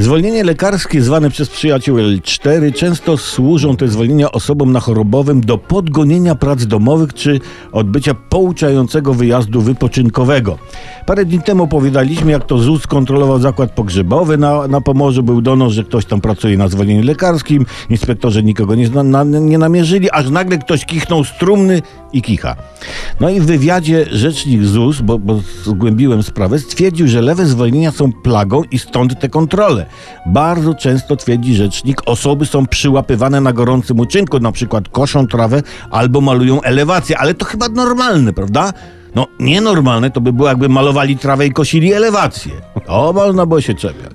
Zwolnienie lekarskie zwane przez przyjaciół L4 często służą te zwolnienia osobom na chorobowym do podgonienia prac domowych czy odbycia pouczającego wyjazdu wypoczynkowego. Parę dni temu opowiadaliśmy, jak to ZUS kontrolował zakład pogrzebowy na, na Pomorzu. Był donos, że ktoś tam pracuje na zwolnieniu lekarskim. Inspektorzy nikogo nie, na, nie namierzyli, aż nagle ktoś kichnął z trumny i kicha. No i w wywiadzie rzecznik ZUS, bo, bo zgłębiłem sprawę, stwierdził, że lewe zwolnienia są plagą i stąd te kontrole. Bardzo często, twierdzi rzecznik, osoby są przyłapywane na gorącym uczynku, na przykład koszą trawę albo malują elewację, ale to chyba normalne, prawda? No, nienormalne to by było, jakby malowali trawę i kosili elewację. O, można było się czepiać.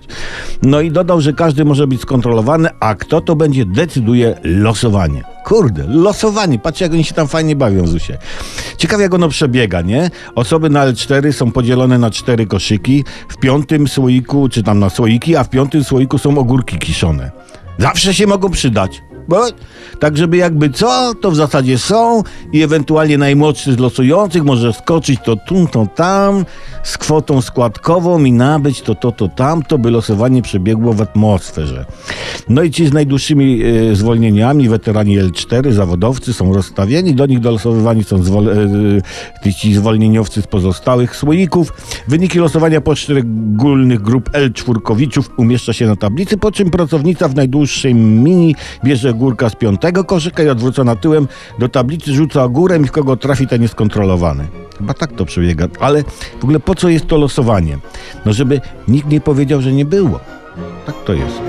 No i dodał, że każdy może być skontrolowany, a kto to będzie, decyduje losowanie. Kurde, losowanie. Patrzcie, jak oni się tam fajnie bawią, Zusie. Ciekawie, jak ono przebiega, nie? Osoby na L4 są podzielone na cztery koszyki. W piątym słoiku, czy tam na słoiki, a w piątym słoiku są ogórki kiszone. Zawsze się mogą przydać. Bo, tak, żeby jakby co, to w zasadzie są i ewentualnie najmłodszy z losujących może skoczyć to tu, to tam z kwotą składkową i nabyć to, to, to, tamto, by losowanie przebiegło w atmosferze. No i ci z najdłuższymi e, zwolnieniami, weterani L4, zawodowcy są rozstawieni, do nich dolosowywani są zwol- e, ci zwolnieniowcy z pozostałych słoików. Wyniki losowania poszczególnych grup L4kowiczów umieszcza się na tablicy, po czym pracownica w najdłuższej mini bierze górka z piątego koszyka i odwrócona tyłem do tablicy rzuca ogórem i kogo trafi ten jest kontrolowany. Chyba tak to przebiega. Ale w ogóle po co jest to losowanie? No żeby nikt nie powiedział, że nie było. Tak to jest.